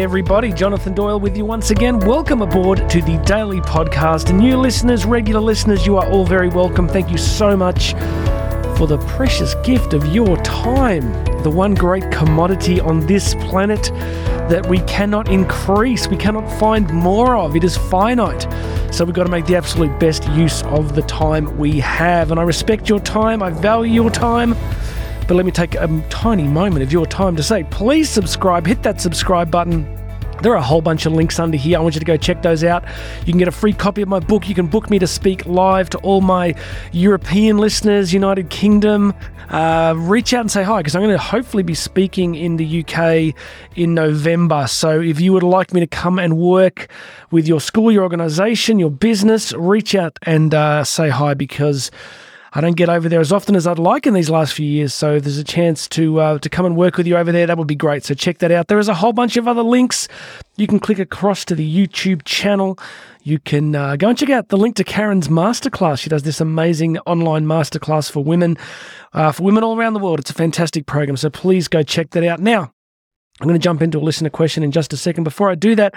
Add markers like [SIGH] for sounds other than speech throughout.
Everybody, Jonathan Doyle with you once again. Welcome aboard to the Daily Podcast. New listeners, regular listeners, you are all very welcome. Thank you so much for the precious gift of your time, the one great commodity on this planet that we cannot increase, we cannot find more of. It is finite. So we've got to make the absolute best use of the time we have. And I respect your time, I value your time. But let me take a tiny moment of your time to say, please subscribe, hit that subscribe button. There are a whole bunch of links under here. I want you to go check those out. You can get a free copy of my book. You can book me to speak live to all my European listeners, United Kingdom. Uh, reach out and say hi because I'm going to hopefully be speaking in the UK in November. So if you would like me to come and work with your school, your organization, your business, reach out and uh, say hi because I don't get over there as often as I'd like in these last few years. So there's a chance to uh, to come and work with you over there. That would be great. So check that out. There is a whole bunch of other links. You can click across to the YouTube channel. You can uh, go and check out the link to Karen's masterclass. She does this amazing online masterclass for women, uh, for women all around the world. It's a fantastic program. So please go check that out. Now, I'm going to jump into a listener question in just a second. Before I do that,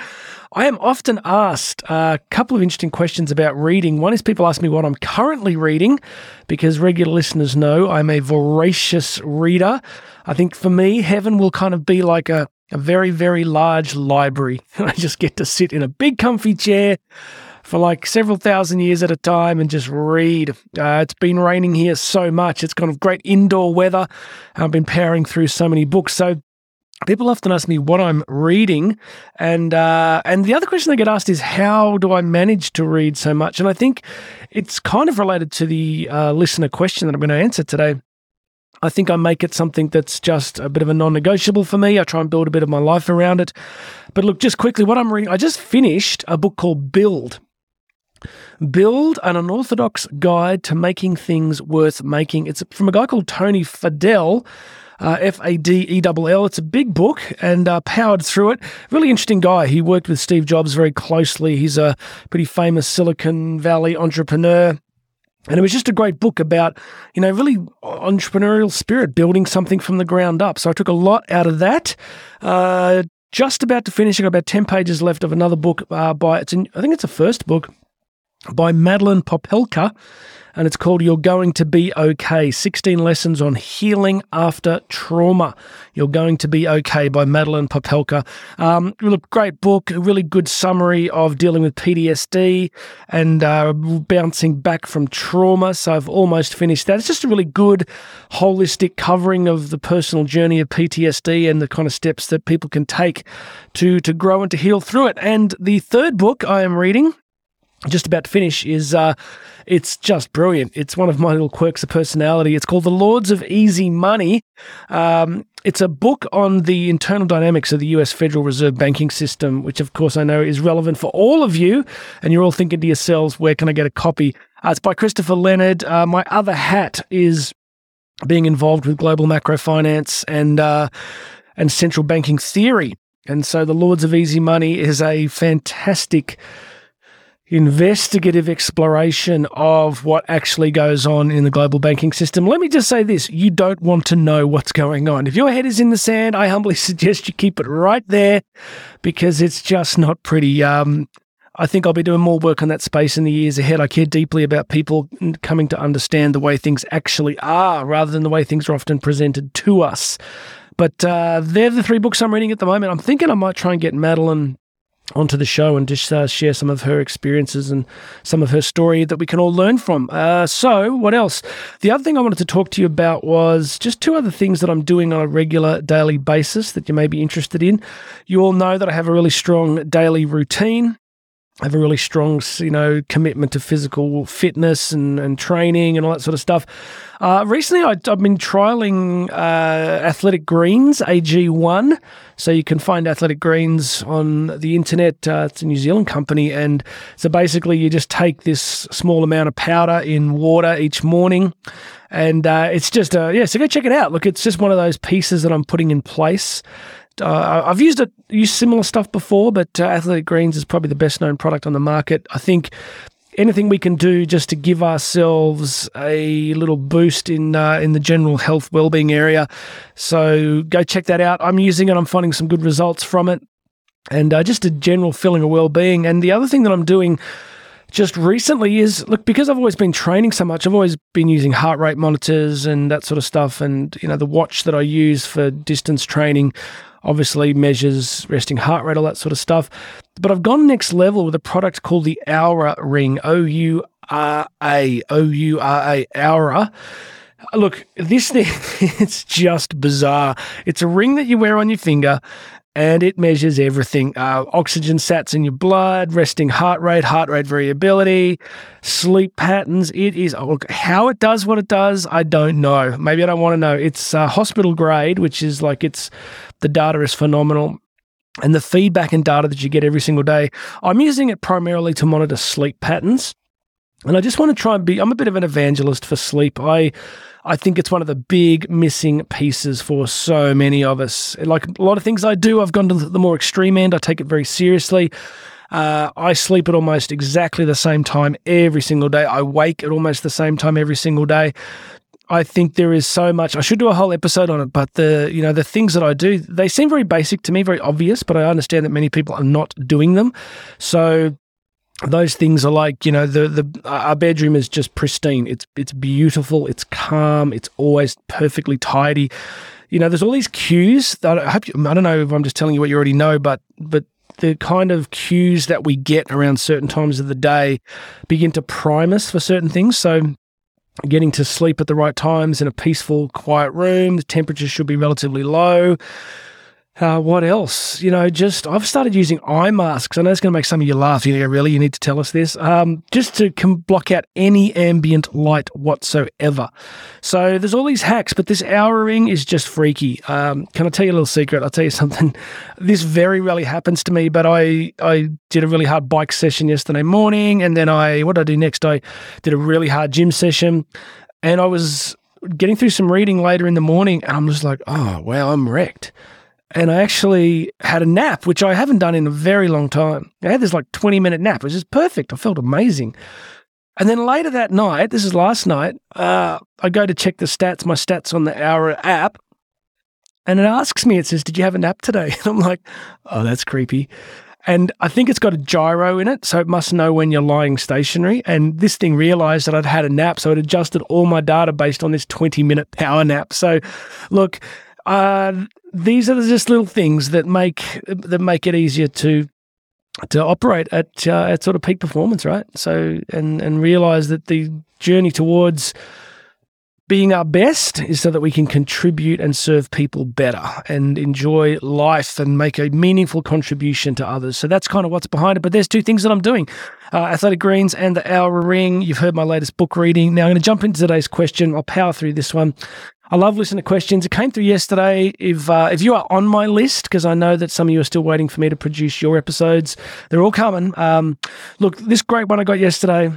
I am often asked a couple of interesting questions about reading. One is people ask me what I'm currently reading, because regular listeners know I'm a voracious reader. I think for me, heaven will kind of be like a, a very, very large library. [LAUGHS] I just get to sit in a big, comfy chair for like several thousand years at a time and just read. Uh, it's been raining here so much. It's kind of great indoor weather. I've been powering through so many books. So people often ask me what I'm reading, and uh, and the other question I get asked is how do I manage to read so much? And I think it's kind of related to the uh, listener question that I'm going to answer today. I think I make it something that's just a bit of a non-negotiable for me. I try and build a bit of my life around it. But look, just quickly, what I'm reading, I just finished a book called Build. Build an Unorthodox Guide to Making Things Worth Making. It's from a guy called Tony Fadell uh, F A D E L L. It's a big book and uh, powered through it. Really interesting guy. He worked with Steve Jobs very closely. He's a pretty famous Silicon Valley entrepreneur. And it was just a great book about, you know, really entrepreneurial spirit, building something from the ground up. So I took a lot out of that. Uh, just about to finish. I've got about 10 pages left of another book uh, by, it's in, I think it's a first book by Madeline Popelka and it's called You're Going to Be Okay 16 Lessons on Healing After Trauma. You're Going to Be Okay by Madeline Popelka. Um, great book, a really good summary of dealing with PTSD and uh, bouncing back from trauma. So I've almost finished that. It's just a really good, holistic covering of the personal journey of PTSD and the kind of steps that people can take to, to grow and to heal through it. And the third book I am reading just about to finish is uh, it's just brilliant. It's one of my little quirks of personality. It's called The Lords of Easy Money. Um, it's a book on the internal dynamics of the US Federal Reserve banking system, which, of course, I know is relevant for all of you. And you're all thinking to yourselves, where can I get a copy? Uh, it's by Christopher Leonard. Uh, my other hat is being involved with global macro finance and uh, and central banking theory. And so, The Lords of Easy Money is a fantastic investigative exploration of what actually goes on in the global banking system. Let me just say this you don't want to know what's going on. If your head is in the sand, I humbly [LAUGHS] suggest you keep it right there because it's just not pretty. Um, I think I'll be doing more work on that space in the years ahead. I care deeply about people coming to understand the way things actually are rather than the way things are often presented to us. But uh, they're the three books I'm reading at the moment. I'm thinking I might try and get Madeline onto the show and just uh, share some of her experiences and some of her story that we can all learn from. Uh, so, what else? The other thing I wanted to talk to you about was just two other things that I'm doing on a regular daily basis that you may be interested in. You all know that I have a really strong daily routine. Have a really strong, you know, commitment to physical fitness and, and training and all that sort of stuff. Uh, recently, I, have been trialing uh, Athletic Greens AG1. So you can find Athletic Greens on the internet. Uh, it's a New Zealand company. And so basically, you just take this small amount of powder in water each morning. And uh, it's just, uh, yeah, so go check it out. Look, it's just one of those pieces that I'm putting in place uh, I've used it, used similar stuff before, but uh, Athletic Greens is probably the best known product on the market. I think anything we can do just to give ourselves a little boost in uh, in the general health well-being area. So go check that out. I'm using it. I'm finding some good results from it. and uh, just a general feeling of well-being. And the other thing that I'm doing just recently is look because I've always been training so much. I've always been using heart rate monitors and that sort of stuff, and you know the watch that I use for distance training obviously measures resting heart rate, all that sort of stuff. But I've gone next level with a product called the Oura Ring, O U R A, O U R A, Oura. Look, this thing, [LAUGHS] it's just bizarre. It's a ring that you wear on your finger and it measures everything uh, oxygen sats in your blood, resting heart rate, heart rate variability, sleep patterns. It is, oh, how it does what it does, I don't know. Maybe I don't want to know. It's uh, hospital grade, which is like it's the data is phenomenal. And the feedback and data that you get every single day. I'm using it primarily to monitor sleep patterns. And I just want to try and be, I'm a bit of an evangelist for sleep. I, I think it's one of the big missing pieces for so many of us. Like a lot of things I do, I've gone to the more extreme end. I take it very seriously. Uh, I sleep at almost exactly the same time every single day. I wake at almost the same time every single day. I think there is so much. I should do a whole episode on it, but the you know the things that I do, they seem very basic to me, very obvious, but I understand that many people are not doing them. So those things are like you know the the our bedroom is just pristine. It's it's beautiful. It's calm. It's always perfectly tidy. You know, there's all these cues that I hope. You, I don't know if I'm just telling you what you already know, but but the kind of cues that we get around certain times of the day begin to prime us for certain things. So getting to sleep at the right times in a peaceful, quiet room. The temperature should be relatively low. Uh, what else? You know, just I've started using eye masks. I know it's going to make some of you laugh. You really? You need to tell us this. Um, just to com- block out any ambient light whatsoever. So there's all these hacks, but this Oura ring is just freaky. Um, can I tell you a little secret? I'll tell you [LAUGHS] something. This very rarely happens to me, but I I did a really hard bike session yesterday morning, and then I what did I do next? I did a really hard gym session, and I was getting through some reading later in the morning, and I'm just like, oh wow, I'm wrecked and I actually had a nap, which I haven't done in a very long time. I had this like 20 minute nap, which is perfect. I felt amazing. And then later that night, this is last night, uh, I go to check the stats, my stats on the Oura app, and it asks me, it says, Did you have a nap today? [LAUGHS] And I'm like, Oh, that's creepy. And I think it's got a gyro in it, so it must know when you're lying stationary. And this thing realized that I'd had a nap, so it adjusted all my data based on this 20 minute power nap. So, look, uh, these are just little things that make that make it easier to to operate at uh, at sort of peak performance, right? So and and realize that the journey towards being our best is so that we can contribute and serve people better and enjoy life and make a meaningful contribution to others. So that's kind of what's behind it. But there's two things that I'm doing uh, Athletic Greens and the Oura Ring. You've heard my latest book reading. Now I'm going to jump into today's question. I'll power through this one. I love listening to questions. It came through yesterday. If uh, if you are on my list, because I know that some of you are still waiting for me to produce your episodes, they're all coming. Um, look, this great one I got yesterday.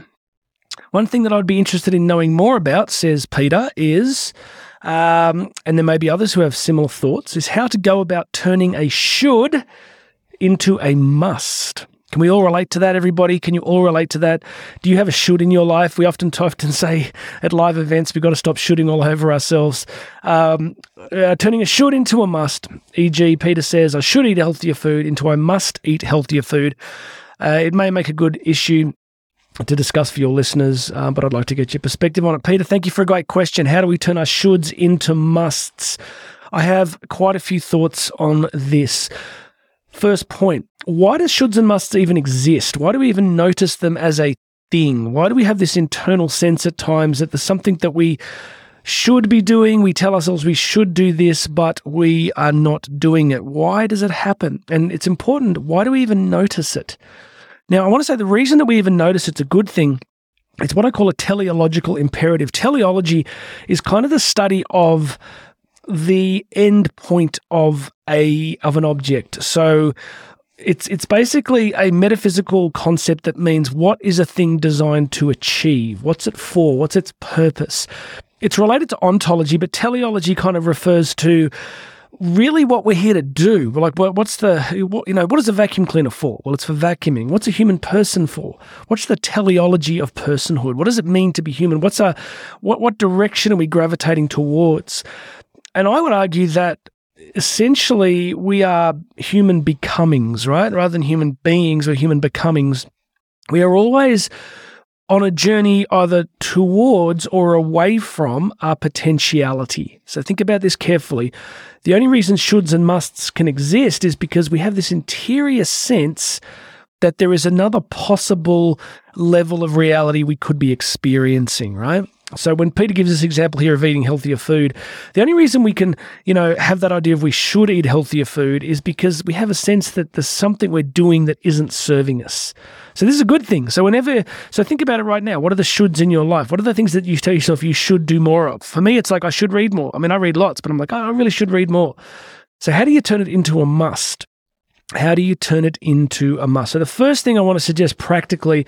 One thing that I'd be interested in knowing more about, says Peter, is, um, and there may be others who have similar thoughts, is how to go about turning a should into a must. Can we all relate to that, everybody? Can you all relate to that? Do you have a should in your life? We often [LAUGHS] often say at live events we've got to stop shooting all over ourselves. Um, uh, turning a should into a must. E.g., Peter says, I should eat healthier food into I must eat healthier food. Uh, it may make a good issue to discuss for your listeners, uh, but I'd like to get your perspective on it. Peter, thank you for a great question. How do we turn our shoulds into musts? I have quite a few thoughts on this. First point why does shoulds and musts even exist? Why do we even notice them as a thing? Why do we have this internal sense at times that there's something that we should be doing? We tell ourselves we should do this, but we are not doing it. Why does it happen? And it's important. Why do we even notice it? Now, I want to say the reason that we even notice it's a good thing it's what I call a teleological imperative. Teleology is kind of the study of the end point of a of an object. So it's it's basically a metaphysical concept that means what is a thing designed to achieve? What's it for? What's its purpose? It's related to ontology, but teleology kind of refers to really what we're here to do. Like, what's the, you know, what is a vacuum cleaner for? Well, it's for vacuuming. What's a human person for? What's the teleology of personhood? What does it mean to be human? What's a, what, what direction are we gravitating towards? And I would argue that essentially we are human becomings, right? Rather than human beings or human becomings, we are always on a journey either towards or away from our potentiality. So think about this carefully. The only reason shoulds and musts can exist is because we have this interior sense that there is another possible level of reality we could be experiencing, right? So when Peter gives this example here of eating healthier food, the only reason we can, you know, have that idea of we should eat healthier food is because we have a sense that there's something we're doing that isn't serving us. So this is a good thing. So whenever, so think about it right now. What are the shoulds in your life? What are the things that you tell yourself you should do more of? For me, it's like I should read more. I mean, I read lots, but I'm like, oh, I really should read more. So how do you turn it into a must? How do you turn it into a must? So the first thing I want to suggest practically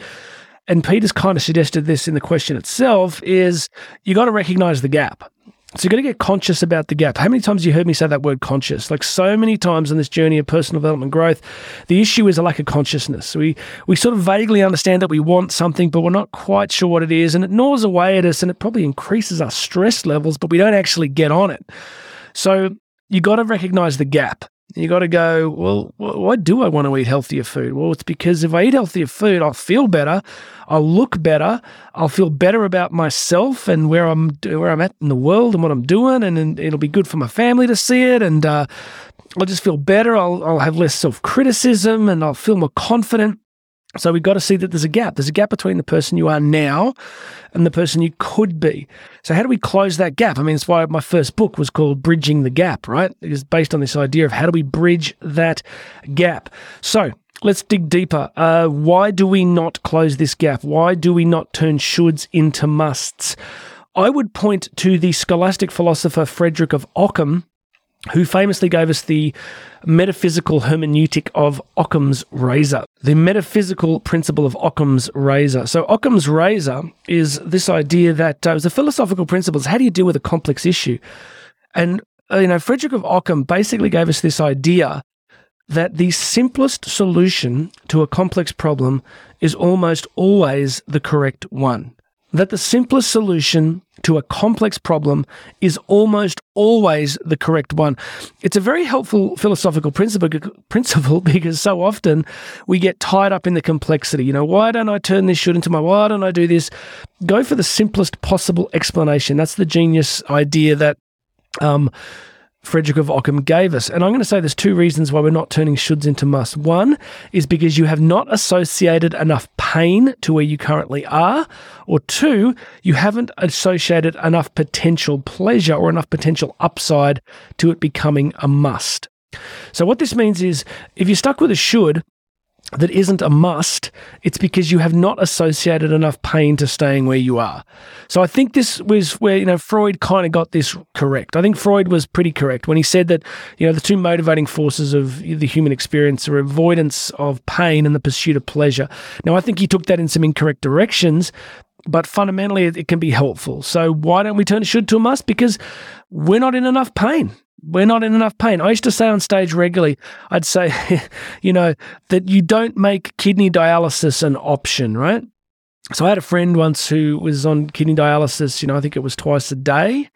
and Peter's kind of suggested this in the question itself, is you got to recognize the gap. So you got to get conscious about the gap. How many times have you heard me say that word conscious? Like so many times in this journey of personal development growth, the issue is a lack of consciousness. We we sort of vaguely understand that we want something, but we're not quite sure what it is, and it gnaws away at us, and it probably increases our stress levels, but we don't actually get on it. So you got to recognize the gap. You got to go, well, why do I want to eat healthier food? Well, it's because if I eat healthier food, I'll feel better, I'll look better, I'll feel better about myself and where I'm where I'm at in the world and what I'm doing, and, and it'll be good for my family to see it, and uh, I'll just feel better. I'll I'll have less self criticism, and I'll feel more confident. So we've got to see that there's a gap. There's a gap between the person you are now and the person you could be. So how do we close that gap? I mean, it's why my first book was called Bridging the Gap, right? It is based on this idea of how do we bridge that gap. So let's dig deeper. Uh, why do we not close this gap? Why do we not turn shoulds into musts? I would point to the scholastic philosopher Frederick of Ockham, who famously gave us the metaphysical hermeneutic of Occam's razor, the metaphysical principle of Occam's razor. So, Occam's razor is this idea that uh, the philosophical principles. How do you deal with a complex issue? And uh, you know, Frederick of Ockham basically gave us this idea that the simplest solution to a complex problem is almost always the correct one that the simplest solution to a complex problem is almost always the correct one. It's a very helpful philosophical principle, principle [LAUGHS] because so often we get tied up in the complexity. You know, why don't I turn this should into my, why don't I do this? Go for the simplest possible explanation. That's the genius idea that um, Frederick of Ockham gave us. And I'm going to say there's two reasons why we're not turning shoulds into musts. One is because you have not associated enough pain to where you currently are. Or two, you haven't associated enough potential pleasure or enough potential upside to it becoming a must. So, what this means is if you're stuck with a should, that isn't a must, it's because you have not associated enough pain to staying where you are. So I think this was where, you know, Freud kind of got this correct. I think Freud was pretty correct when he said that, you know, the two motivating forces of the human experience are avoidance of pain and the pursuit of pleasure. Now, I think he took that in some incorrect directions, but fundamentally it, can be helpful. So why don't we turn should to a must? Because we're not in enough pain we're not in enough pain. I used to say on stage regularly, I'd say, [LAUGHS] you know, that you don't make kidney dialysis an option, right? So I had a friend once who was on kidney dialysis, you know, I think it was twice a day.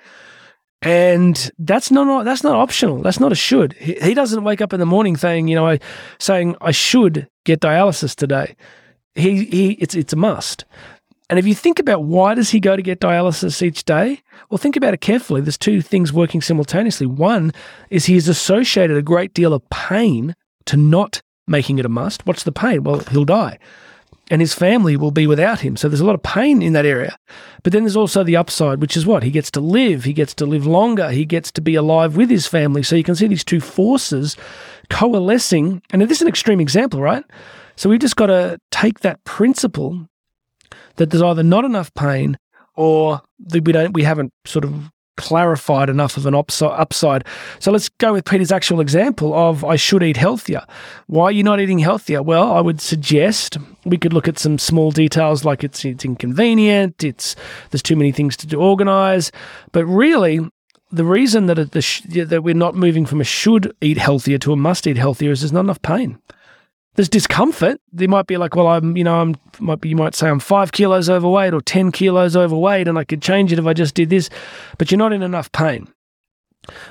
And that's not that's not optional. That's not a should. He, he doesn't wake up in the morning saying, you know, I, saying I should get dialysis today. He he it's it's a must. And if you think about why does he go to get dialysis each day? Well, think about it carefully. There's two things working simultaneously. One is he has associated a great deal of pain to not making it a must. What's the pain? Well, he'll die. And his family will be without him. So there's a lot of pain in that area. But then there's also the upside, which is what? He gets to live, he gets to live longer, he gets to be alive with his family. So you can see these two forces coalescing. And this is an extreme example, right? So we've just got to take that principle that there's either not enough pain or that we don't we haven't sort of clarified enough of an upside. So let's go with Peter's actual example of I should eat healthier. Why are you not eating healthier? Well, I would suggest we could look at some small details like it's it's inconvenient, it's there's too many things to do, organize, but really the reason that it, the, that we're not moving from a should eat healthier to a must eat healthier is there's not enough pain there's discomfort. They might be like, well, I'm, you know, I'm, might be, you might say I'm five kilos overweight or 10 kilos overweight and I could change it if I just did this, but you're not in enough pain.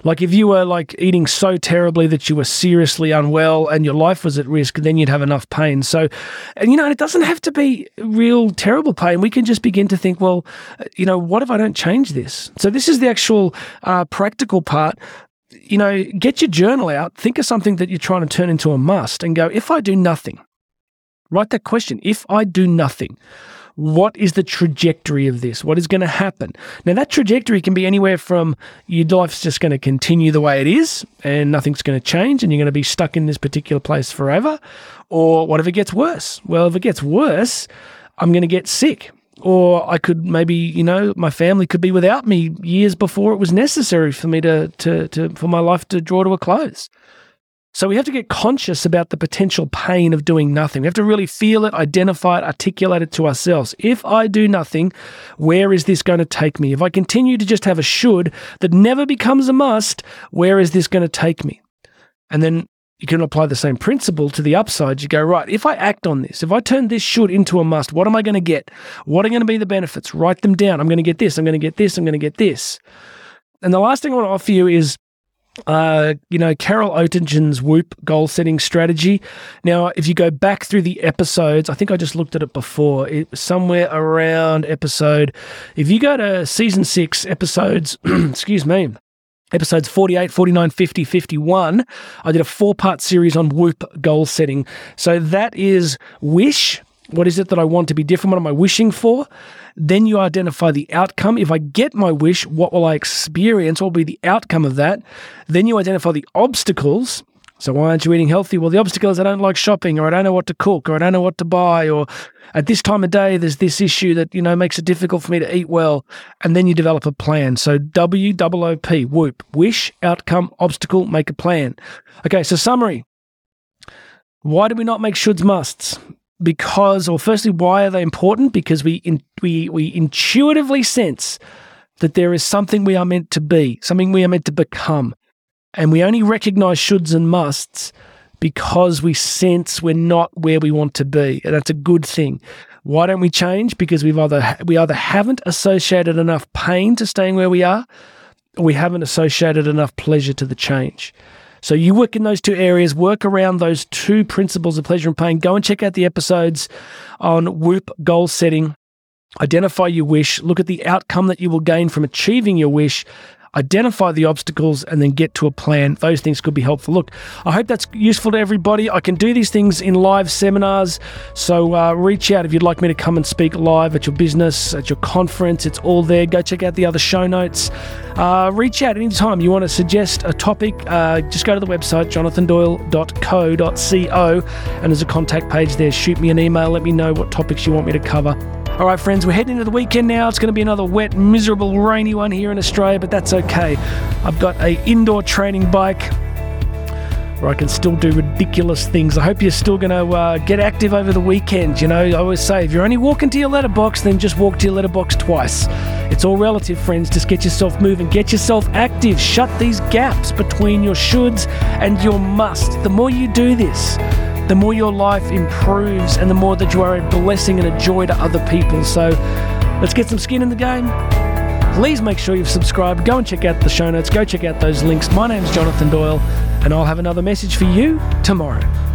Like if you were like eating so terribly that you were seriously unwell and your life was at risk, then you'd have enough pain. So, and you know, it doesn't have to be real terrible pain. We can just begin to think, well, you know, what if I don't change this? So this is the actual uh, practical part. You know, get your journal out, think of something that you're trying to turn into a must and go, if I do nothing, write that question. If I do nothing, what is the trajectory of this? What is going to happen? Now, that trajectory can be anywhere from your life's just going to continue the way it is and nothing's going to change and you're going to be stuck in this particular place forever. Or what if it gets worse? Well, if it gets worse, I'm going to get sick. Or I could maybe, you know, my family could be without me years before it was necessary for me to, to, to for my life to draw to a close. So we have to get conscious about the potential pain of doing nothing. We have to really feel it, identify it, articulate it to ourselves. If I do nothing, where is this going to take me? If I continue to just have a should that never becomes a must, where is this going to take me? And then you can apply the same principle to the upside. You go, right, if I act on this, if I turn this should into a must, what am I going to get? What are going to be the benefits? Write them down. I'm going to get this, I'm going to get this, I'm going to get this. And the last thing I want to offer you is uh, you know, Carol Oettingen's WOOP goal setting strategy. Now, if you go back through the episodes, I think I just looked at it before, it was somewhere around episode, if you go to season six, episodes, [CLEARS THROAT] excuse me, episodes 48, 49, 50, 51, I did a four part series on WOOP goal setting. So that is wish. What is it that I want to be different? What am I wishing for? Then you identify the outcome. If I get my wish, what will I experience? What will be the outcome of that? Then you identify the obstacles. So why aren't you eating healthy? Well, the obstacle is I don't like shopping, or I don't know what to cook, or I don't know what to buy, or at this time of day there's this issue that you know makes it difficult for me to eat well, and then you develop a plan. So W O O P WOOP wish outcome obstacle make a plan. Okay, so summary. Why do we not make shoulds musts? because, or firstly, why are they important? Because we in, we we intuitively sense that there is something we are meant to be, something we are meant to become, and we only recognize shoulds and musts because we sense we're not where we want to be, and that's a good thing. Why don't we change? Because we've either we either haven't associated enough pain to staying where we are, or we haven't associated enough pleasure to the change. So you work in those two areas, work around those two principles of pleasure and pain. Go and check out the episodes on WOOP goal setting. Identify your wish, look at the outcome that you will gain from achieving your wish, identify the obstacles, and then get to a plan. Those things could be helpful. Look, I hope that's useful to everybody. I can do these things in live seminars, so uh, reach out if you'd like me to come and speak live at your business, at your conference. It's all there. Go check out the other show notes. Uh, reach out anytime you want to suggest a topic. Uh, just go to the website, jonathandoyle.co.co, and there's a contact page there. Shoot me an email. Let me know what topics you want me to cover. All right, friends, we're heading into the weekend now. It's going to be another wet, miserable, rainy one here in Australia, but that's okay. I've got a indoor training bike where I can still do ridiculous things. I hope you're still going to uh, get active over the weekend. You know, I always say if you're only walking to your letterbox, then just walk to your letterbox twice. It's all relative, friends. Just get yourself moving, get yourself active, shut these gaps between your shoulds and your must. The more you do this, the more your life improves and the more that you are a blessing and a joy to other people. So let's get some skin in the game. Please make sure you've subscribed. Go and check out the show notes. Go check out those links. My name's Jonathan Doyle, and I'll have another message for you tomorrow.